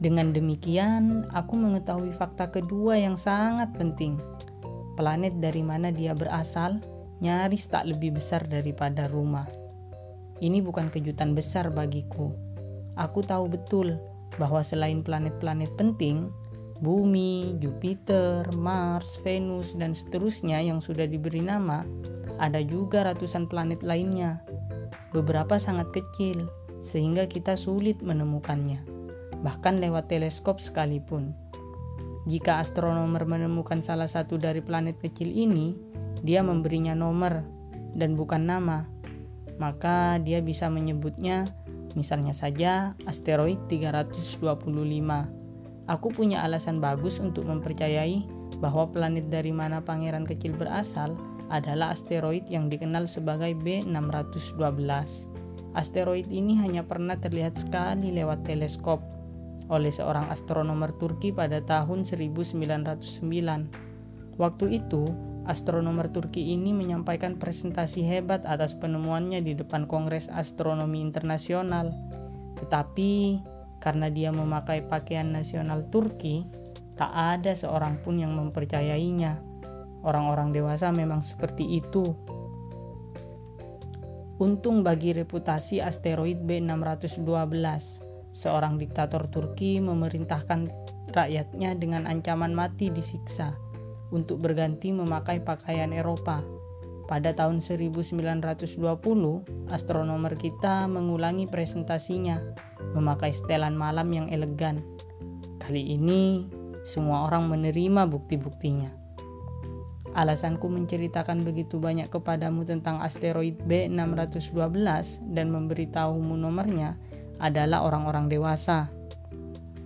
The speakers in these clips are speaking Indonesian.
Dengan demikian, aku mengetahui fakta kedua yang sangat penting. Planet dari mana dia berasal nyaris tak lebih besar daripada rumah. Ini bukan kejutan besar bagiku. Aku tahu betul bahwa selain planet-planet penting, Bumi, Jupiter, Mars, Venus, dan seterusnya yang sudah diberi nama, ada juga ratusan planet lainnya. Beberapa sangat kecil, sehingga kita sulit menemukannya, bahkan lewat teleskop sekalipun. Jika astronomer menemukan salah satu dari planet kecil ini, dia memberinya nomor dan bukan nama. Maka dia bisa menyebutnya misalnya saja asteroid 325. Aku punya alasan bagus untuk mempercayai bahwa planet dari mana pangeran kecil berasal adalah asteroid yang dikenal sebagai B612. Asteroid ini hanya pernah terlihat sekali lewat teleskop oleh seorang astronomer Turki pada tahun 1909. Waktu itu, astronomer Turki ini menyampaikan presentasi hebat atas penemuannya di depan Kongres Astronomi Internasional. Tetapi karena dia memakai pakaian nasional Turki, tak ada seorang pun yang mempercayainya. Orang-orang dewasa memang seperti itu. Untung bagi reputasi asteroid B612 seorang diktator Turki memerintahkan rakyatnya dengan ancaman mati disiksa untuk berganti memakai pakaian Eropa. Pada tahun 1920, astronomer kita mengulangi presentasinya memakai setelan malam yang elegan. Kali ini, semua orang menerima bukti-buktinya. Alasanku menceritakan begitu banyak kepadamu tentang asteroid B612 dan memberitahumu nomornya adalah orang-orang dewasa.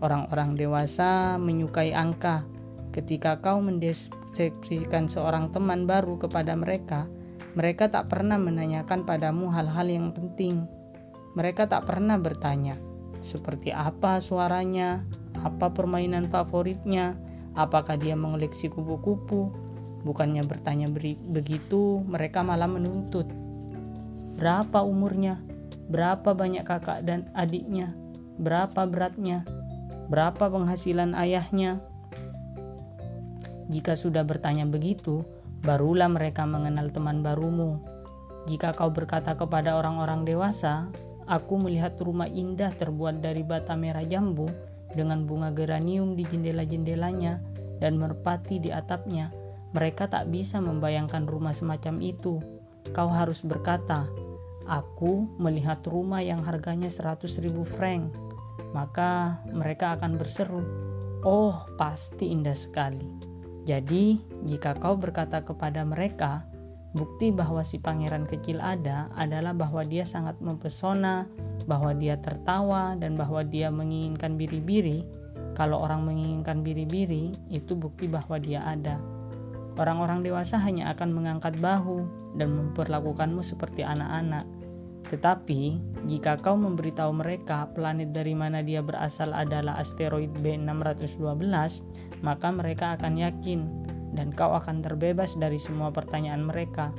Orang-orang dewasa menyukai angka. Ketika kau mendeskripsikan seorang teman baru kepada mereka, mereka tak pernah menanyakan padamu hal-hal yang penting. Mereka tak pernah bertanya, seperti apa suaranya, apa permainan favoritnya, apakah dia mengoleksi kupu-kupu. Bukannya bertanya begitu, mereka malah menuntut. Berapa umurnya? Berapa banyak kakak dan adiknya, berapa beratnya, berapa penghasilan ayahnya. Jika sudah bertanya begitu, barulah mereka mengenal teman barumu. Jika kau berkata kepada orang-orang dewasa, "Aku melihat rumah indah terbuat dari bata merah jambu dengan bunga geranium di jendela-jendelanya dan merpati di atapnya," mereka tak bisa membayangkan rumah semacam itu. Kau harus berkata, Aku melihat rumah yang harganya 100 ribu franc, maka mereka akan berseru, Oh pasti indah sekali. Jadi jika kau berkata kepada mereka, bukti bahwa si pangeran kecil ada adalah bahwa dia sangat mempesona, bahwa dia tertawa, dan bahwa dia menginginkan biri-biri. Kalau orang menginginkan biri-biri, itu bukti bahwa dia ada. Orang-orang dewasa hanya akan mengangkat bahu dan memperlakukanmu seperti anak-anak. Tetapi, jika kau memberitahu mereka planet dari mana dia berasal adalah asteroid B612, maka mereka akan yakin dan kau akan terbebas dari semua pertanyaan mereka.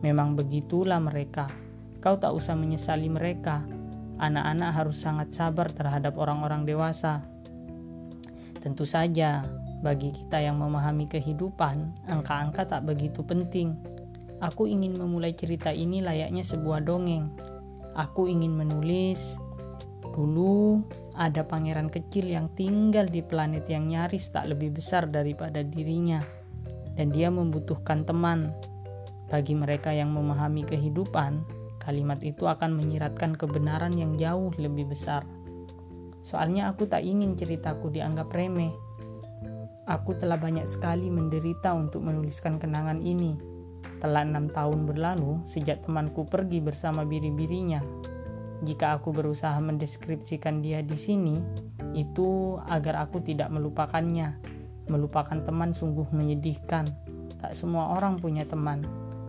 Memang begitulah mereka. Kau tak usah menyesali mereka. Anak-anak harus sangat sabar terhadap orang-orang dewasa. Tentu saja, bagi kita yang memahami kehidupan, angka-angka tak begitu penting Aku ingin memulai cerita ini layaknya sebuah dongeng. Aku ingin menulis. Dulu ada pangeran kecil yang tinggal di planet yang nyaris tak lebih besar daripada dirinya, dan dia membutuhkan teman. Bagi mereka yang memahami kehidupan, kalimat itu akan menyiratkan kebenaran yang jauh lebih besar. Soalnya aku tak ingin ceritaku dianggap remeh. Aku telah banyak sekali menderita untuk menuliskan kenangan ini telah enam tahun berlalu sejak temanku pergi bersama biri-birinya. Jika aku berusaha mendeskripsikan dia di sini, itu agar aku tidak melupakannya. Melupakan teman sungguh menyedihkan. Tak semua orang punya teman.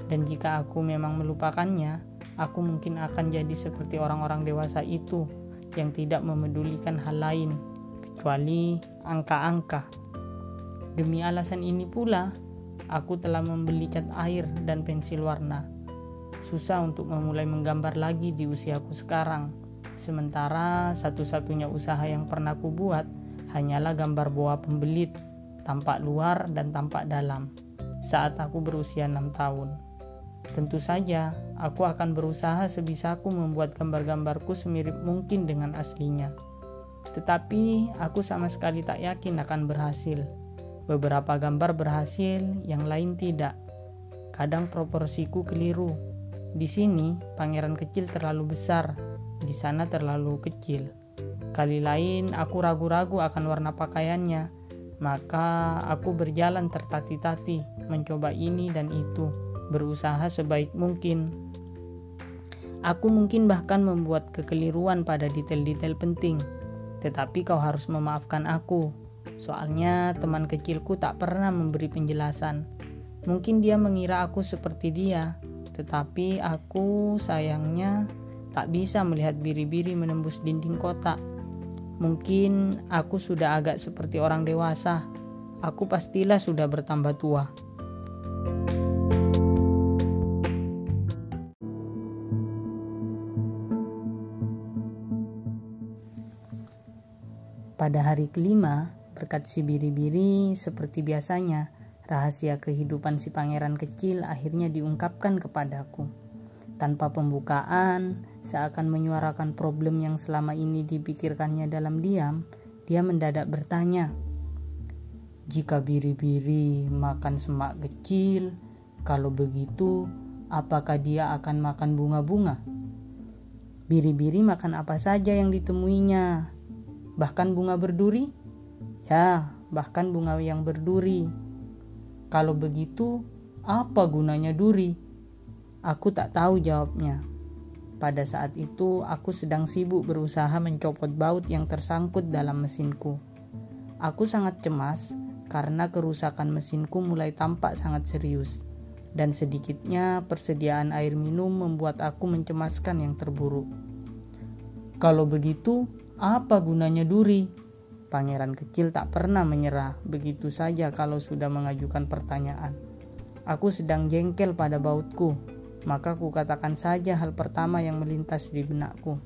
Dan jika aku memang melupakannya, aku mungkin akan jadi seperti orang-orang dewasa itu yang tidak memedulikan hal lain kecuali angka-angka. Demi alasan ini pula, Aku telah membeli cat air dan pensil warna. Susah untuk memulai menggambar lagi di usiaku sekarang. Sementara satu-satunya usaha yang pernah ku buat hanyalah gambar boa pembelit, tampak luar dan tampak dalam, saat aku berusia enam tahun. Tentu saja, aku akan berusaha sebisaku membuat gambar-gambarku semirip mungkin dengan aslinya. Tetapi aku sama sekali tak yakin akan berhasil. Beberapa gambar berhasil, yang lain tidak. Kadang proporsiku keliru. Di sini, pangeran kecil terlalu besar, di sana terlalu kecil. Kali lain aku ragu-ragu akan warna pakaiannya, maka aku berjalan tertati-tati, mencoba ini dan itu, berusaha sebaik mungkin. Aku mungkin bahkan membuat kekeliruan pada detail-detail penting, tetapi kau harus memaafkan aku. Soalnya teman kecilku tak pernah memberi penjelasan. Mungkin dia mengira aku seperti dia, tetapi aku sayangnya tak bisa melihat biri-biri menembus dinding kotak. Mungkin aku sudah agak seperti orang dewasa. Aku pastilah sudah bertambah tua. Pada hari kelima, berkat si biri-biri seperti biasanya, rahasia kehidupan si pangeran kecil akhirnya diungkapkan kepadaku. Tanpa pembukaan, seakan menyuarakan problem yang selama ini dipikirkannya dalam diam, dia mendadak bertanya, "Jika biri-biri makan semak kecil, kalau begitu, apakah dia akan makan bunga-bunga?" Biri-biri makan apa saja yang ditemuinya, bahkan bunga berduri. Ya, bahkan bunga yang berduri. Kalau begitu, apa gunanya duri? Aku tak tahu jawabnya. Pada saat itu, aku sedang sibuk berusaha mencopot baut yang tersangkut dalam mesinku. Aku sangat cemas karena kerusakan mesinku mulai tampak sangat serius, dan sedikitnya persediaan air minum membuat aku mencemaskan yang terburuk. Kalau begitu, apa gunanya duri? Pangeran kecil tak pernah menyerah begitu saja kalau sudah mengajukan pertanyaan. Aku sedang jengkel pada bautku, maka ku katakan saja hal pertama yang melintas di benakku.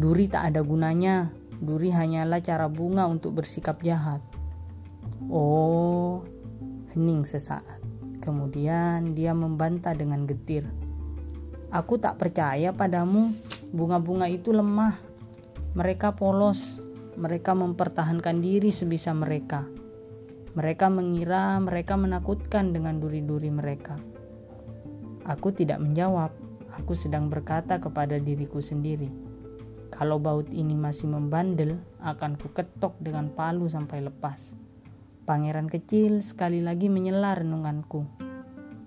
Duri tak ada gunanya, duri hanyalah cara bunga untuk bersikap jahat. Oh, hening sesaat. Kemudian dia membantah dengan getir. Aku tak percaya padamu, bunga-bunga itu lemah. Mereka polos, mereka mempertahankan diri sebisa mereka. Mereka mengira mereka menakutkan dengan duri-duri mereka. Aku tidak menjawab. Aku sedang berkata kepada diriku sendiri. Kalau baut ini masih membandel, akan kuketok dengan palu sampai lepas. Pangeran kecil sekali lagi menyela renunganku.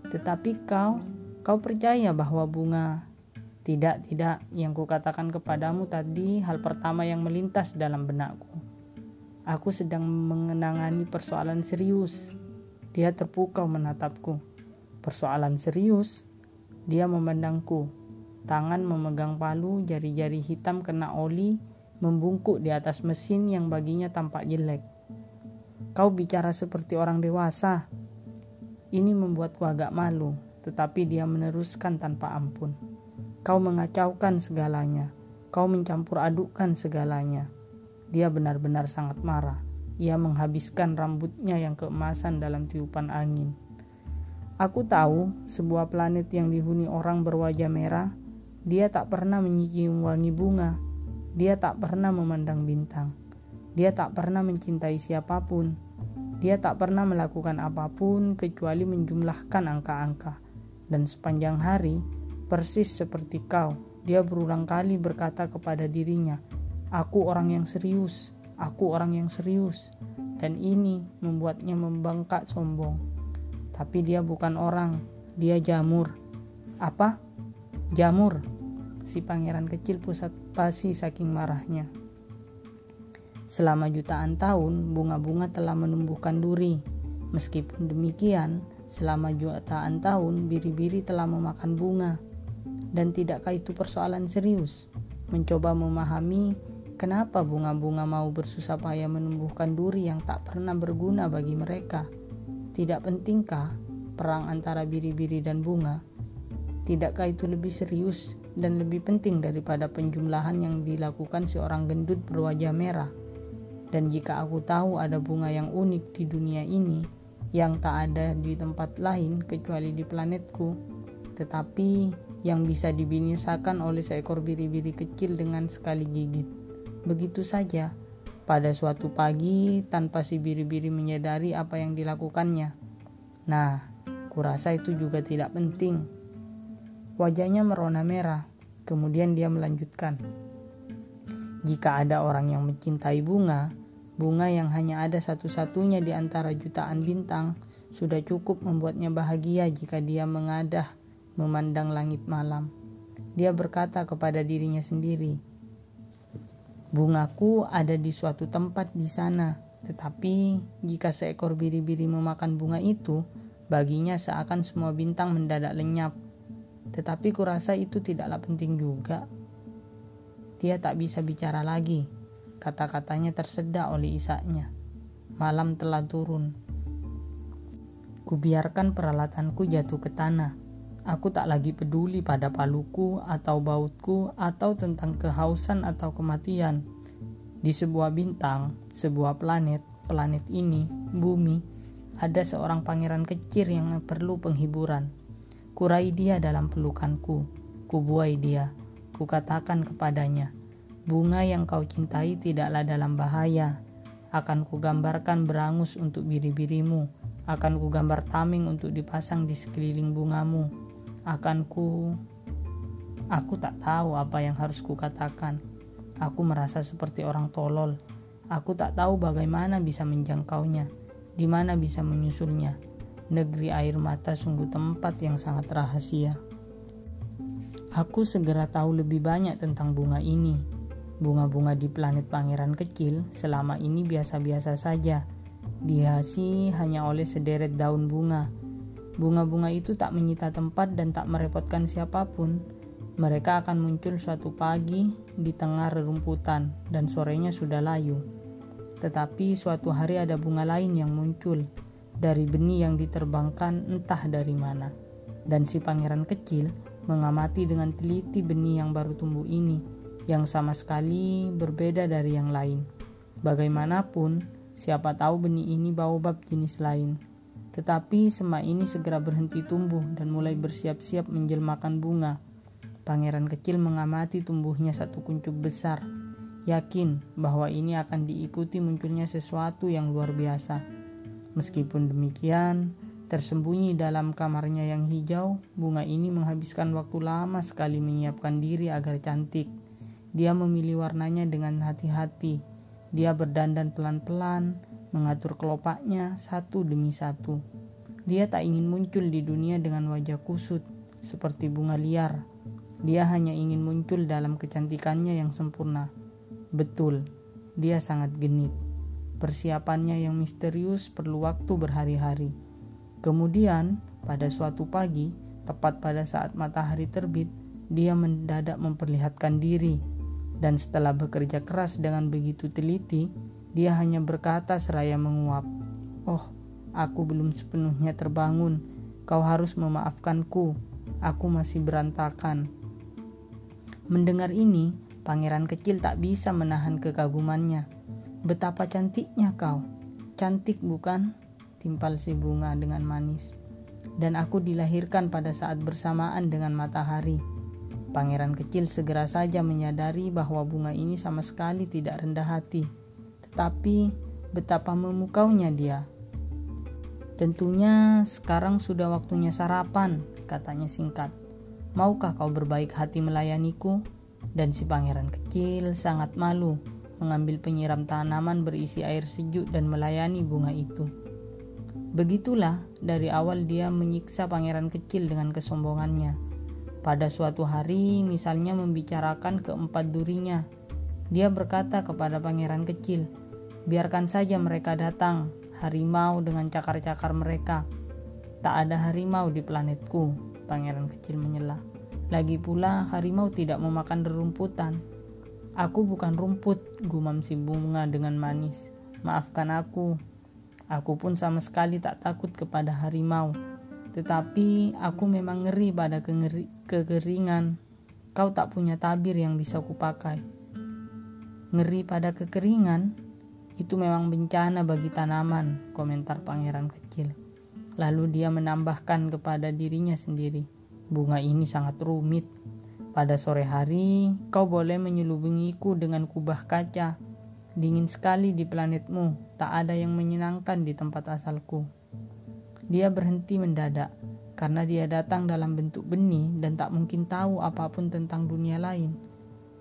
Tetapi kau, kau percaya bahwa bunga tidak, tidak, yang kukatakan kepadamu tadi hal pertama yang melintas dalam benakku. Aku sedang mengenangani persoalan serius. Dia terpukau menatapku. Persoalan serius? Dia memandangku. Tangan memegang palu, jari-jari hitam kena oli, membungkuk di atas mesin yang baginya tampak jelek. Kau bicara seperti orang dewasa. Ini membuatku agak malu, tetapi dia meneruskan tanpa ampun. Kau mengacaukan segalanya. Kau mencampur adukkan segalanya. Dia benar-benar sangat marah. Ia menghabiskan rambutnya yang keemasan dalam tiupan angin. Aku tahu sebuah planet yang dihuni orang berwajah merah, dia tak pernah mencium wangi bunga, dia tak pernah memandang bintang, dia tak pernah mencintai siapa pun, dia tak pernah melakukan apa pun kecuali menjumlahkan angka-angka. Dan sepanjang hari, persis seperti kau, dia berulang kali berkata kepada dirinya, "Aku orang yang serius, aku orang yang serius." Dan ini membuatnya membangkak sombong tapi dia bukan orang, dia jamur. Apa? Jamur. Si pangeran kecil pusat pasi saking marahnya. Selama jutaan tahun, bunga-bunga telah menumbuhkan duri. Meskipun demikian, selama jutaan tahun, biri-biri telah memakan bunga. Dan tidakkah itu persoalan serius? Mencoba memahami kenapa bunga-bunga mau bersusah payah menumbuhkan duri yang tak pernah berguna bagi mereka. Tidak pentingkah perang antara biri-biri dan bunga? Tidakkah itu lebih serius dan lebih penting daripada penjumlahan yang dilakukan seorang gendut berwajah merah? Dan jika aku tahu ada bunga yang unik di dunia ini yang tak ada di tempat lain kecuali di planetku, tetapi yang bisa dibinasakan oleh seekor biri-biri kecil dengan sekali gigit. Begitu saja, pada suatu pagi tanpa si biri-biri menyadari apa yang dilakukannya. Nah, kurasa itu juga tidak penting Wajahnya merona merah. Kemudian dia melanjutkan. Jika ada orang yang mencintai bunga, bunga yang hanya ada satu-satunya di antara jutaan bintang, sudah cukup membuatnya bahagia jika dia mengadah memandang langit malam. Dia berkata kepada dirinya sendiri, "Bungaku ada di suatu tempat di sana, tetapi jika seekor biri-biri memakan bunga itu, baginya seakan semua bintang mendadak lenyap." Tetapi kurasa itu tidaklah penting juga. Dia tak bisa bicara lagi. Kata-katanya tersedak oleh isaknya. Malam telah turun. Kubiarkan peralatanku jatuh ke tanah. Aku tak lagi peduli pada paluku atau bautku atau tentang kehausan atau kematian. Di sebuah bintang, sebuah planet, planet ini, bumi, ada seorang pangeran kecil yang perlu penghiburan Kurai dia dalam pelukanku, kubuai dia, kukatakan kepadanya, bunga yang kau cintai tidaklah dalam bahaya. Akan kugambarkan berangus untuk biri-birimu, akan kugambar taming untuk dipasang di sekeliling bungamu. Akan ku... Aku tak tahu apa yang harus kukatakan. Aku merasa seperti orang tolol. Aku tak tahu bagaimana bisa menjangkaunya, di mana bisa menyusulnya negeri air mata sungguh tempat yang sangat rahasia. Aku segera tahu lebih banyak tentang bunga ini. Bunga-bunga di planet pangeran kecil selama ini biasa-biasa saja, dihiasi hanya oleh sederet daun bunga. Bunga-bunga itu tak menyita tempat dan tak merepotkan siapa pun. Mereka akan muncul suatu pagi di tengah rerumputan dan sorenya sudah layu. Tetapi suatu hari ada bunga lain yang muncul, dari benih yang diterbangkan entah dari mana. Dan si pangeran kecil mengamati dengan teliti benih yang baru tumbuh ini, yang sama sekali berbeda dari yang lain. Bagaimanapun, siapa tahu benih ini baobab jenis lain. Tetapi semak ini segera berhenti tumbuh dan mulai bersiap-siap menjelmakan bunga. Pangeran kecil mengamati tumbuhnya satu kuncup besar, yakin bahwa ini akan diikuti munculnya sesuatu yang luar biasa. Meskipun demikian, tersembunyi dalam kamarnya yang hijau, bunga ini menghabiskan waktu lama sekali menyiapkan diri agar cantik. Dia memilih warnanya dengan hati-hati. Dia berdandan pelan-pelan, mengatur kelopaknya satu demi satu. Dia tak ingin muncul di dunia dengan wajah kusut, seperti bunga liar. Dia hanya ingin muncul dalam kecantikannya yang sempurna. Betul, dia sangat genit. Persiapannya yang misterius perlu waktu berhari-hari. Kemudian, pada suatu pagi, tepat pada saat matahari terbit, dia mendadak memperlihatkan diri. Dan setelah bekerja keras dengan begitu teliti, dia hanya berkata seraya menguap, "Oh, aku belum sepenuhnya terbangun. Kau harus memaafkanku. Aku masih berantakan." Mendengar ini, pangeran kecil tak bisa menahan kekagumannya Betapa cantiknya kau. Cantik bukan? Timpal si bunga dengan manis. Dan aku dilahirkan pada saat bersamaan dengan matahari. Pangeran kecil segera saja menyadari bahwa bunga ini sama sekali tidak rendah hati. Tetapi betapa memukaunya dia. Tentunya sekarang sudah waktunya sarapan, katanya singkat. Maukah kau berbaik hati melayaniku? Dan si pangeran kecil sangat malu mengambil penyiram tanaman berisi air sejuk dan melayani bunga itu. Begitulah dari awal dia menyiksa pangeran kecil dengan kesombongannya. Pada suatu hari, misalnya membicarakan keempat durinya, dia berkata kepada pangeran kecil, "Biarkan saja mereka datang, harimau dengan cakar-cakar mereka. Tak ada harimau di planetku." Pangeran kecil menyela. Lagi pula, harimau tidak memakan rerumputan Aku bukan rumput, gumam si bunga dengan manis. Maafkan aku. Aku pun sama sekali tak takut kepada harimau. Tetapi aku memang ngeri pada kengeri, kekeringan. Kau tak punya tabir yang bisa kupakai. Ngeri pada kekeringan? Itu memang bencana bagi tanaman, komentar pangeran kecil. Lalu dia menambahkan kepada dirinya sendiri, bunga ini sangat rumit. Pada sore hari, kau boleh menyelubungiku dengan kubah kaca. Dingin sekali di planetmu, tak ada yang menyenangkan di tempat asalku. Dia berhenti mendadak karena dia datang dalam bentuk benih dan tak mungkin tahu apa pun tentang dunia lain.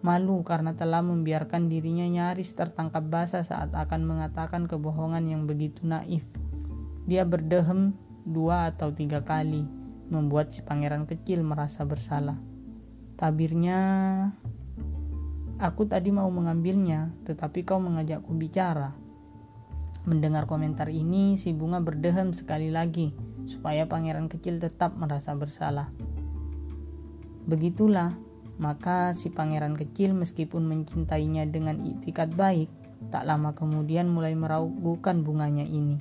Malu karena telah membiarkan dirinya nyaris tertangkap basah saat akan mengatakan kebohongan yang begitu naif. Dia berdehem dua atau tiga kali, membuat si pangeran kecil merasa bersalah. Tabirnya, aku tadi mau mengambilnya, tetapi kau mengajakku bicara. Mendengar komentar ini, si bunga berdehem sekali lagi supaya pangeran kecil tetap merasa bersalah. Begitulah, maka si pangeran kecil meskipun mencintainya dengan itikat baik, tak lama kemudian mulai meragukan bunganya ini.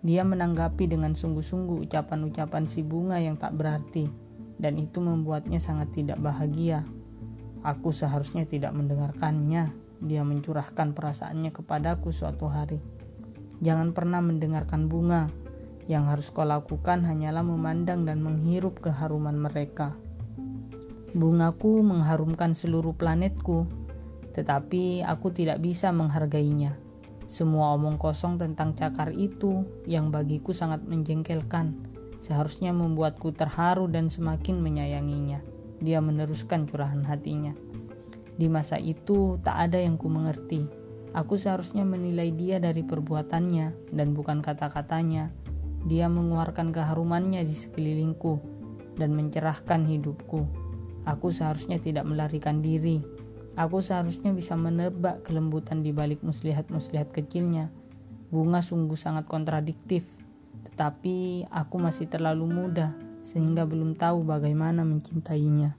Dia menanggapi dengan sungguh-sungguh ucapan-ucapan si bunga yang tak berarti, dan itu membuatnya sangat tidak bahagia. Aku seharusnya tidak mendengarkannya. Dia mencurahkan perasaannya kepadaku suatu hari. Jangan pernah mendengarkan bunga. Yang harus kau lakukan hanyalah memandang dan menghirup keharuman mereka. Bungaku mengharumkan seluruh planetku, tetapi aku tidak bisa menghargainya. Semua omong kosong tentang cakar itu yang bagiku sangat menjengkelkan, seharusnya membuatku terharu dan semakin menyayanginya. Dia meneruskan curahan hatinya. Di masa itu tak ada yang ku mengerti Aku seharusnya menilai dia dari perbuatannya dan bukan kata-katanya. Dia mengeluarkan keharumannya di sekelilingku dan mencerahkan hidupku. Aku seharusnya tidak melarikan diri. Aku seharusnya bisa menebak kelembutan di balik muslihat-muslihat kecilnya. Bunga sungguh sangat kontradiktif, tetapi aku masih terlalu muda sehingga belum tahu bagaimana mencintainya.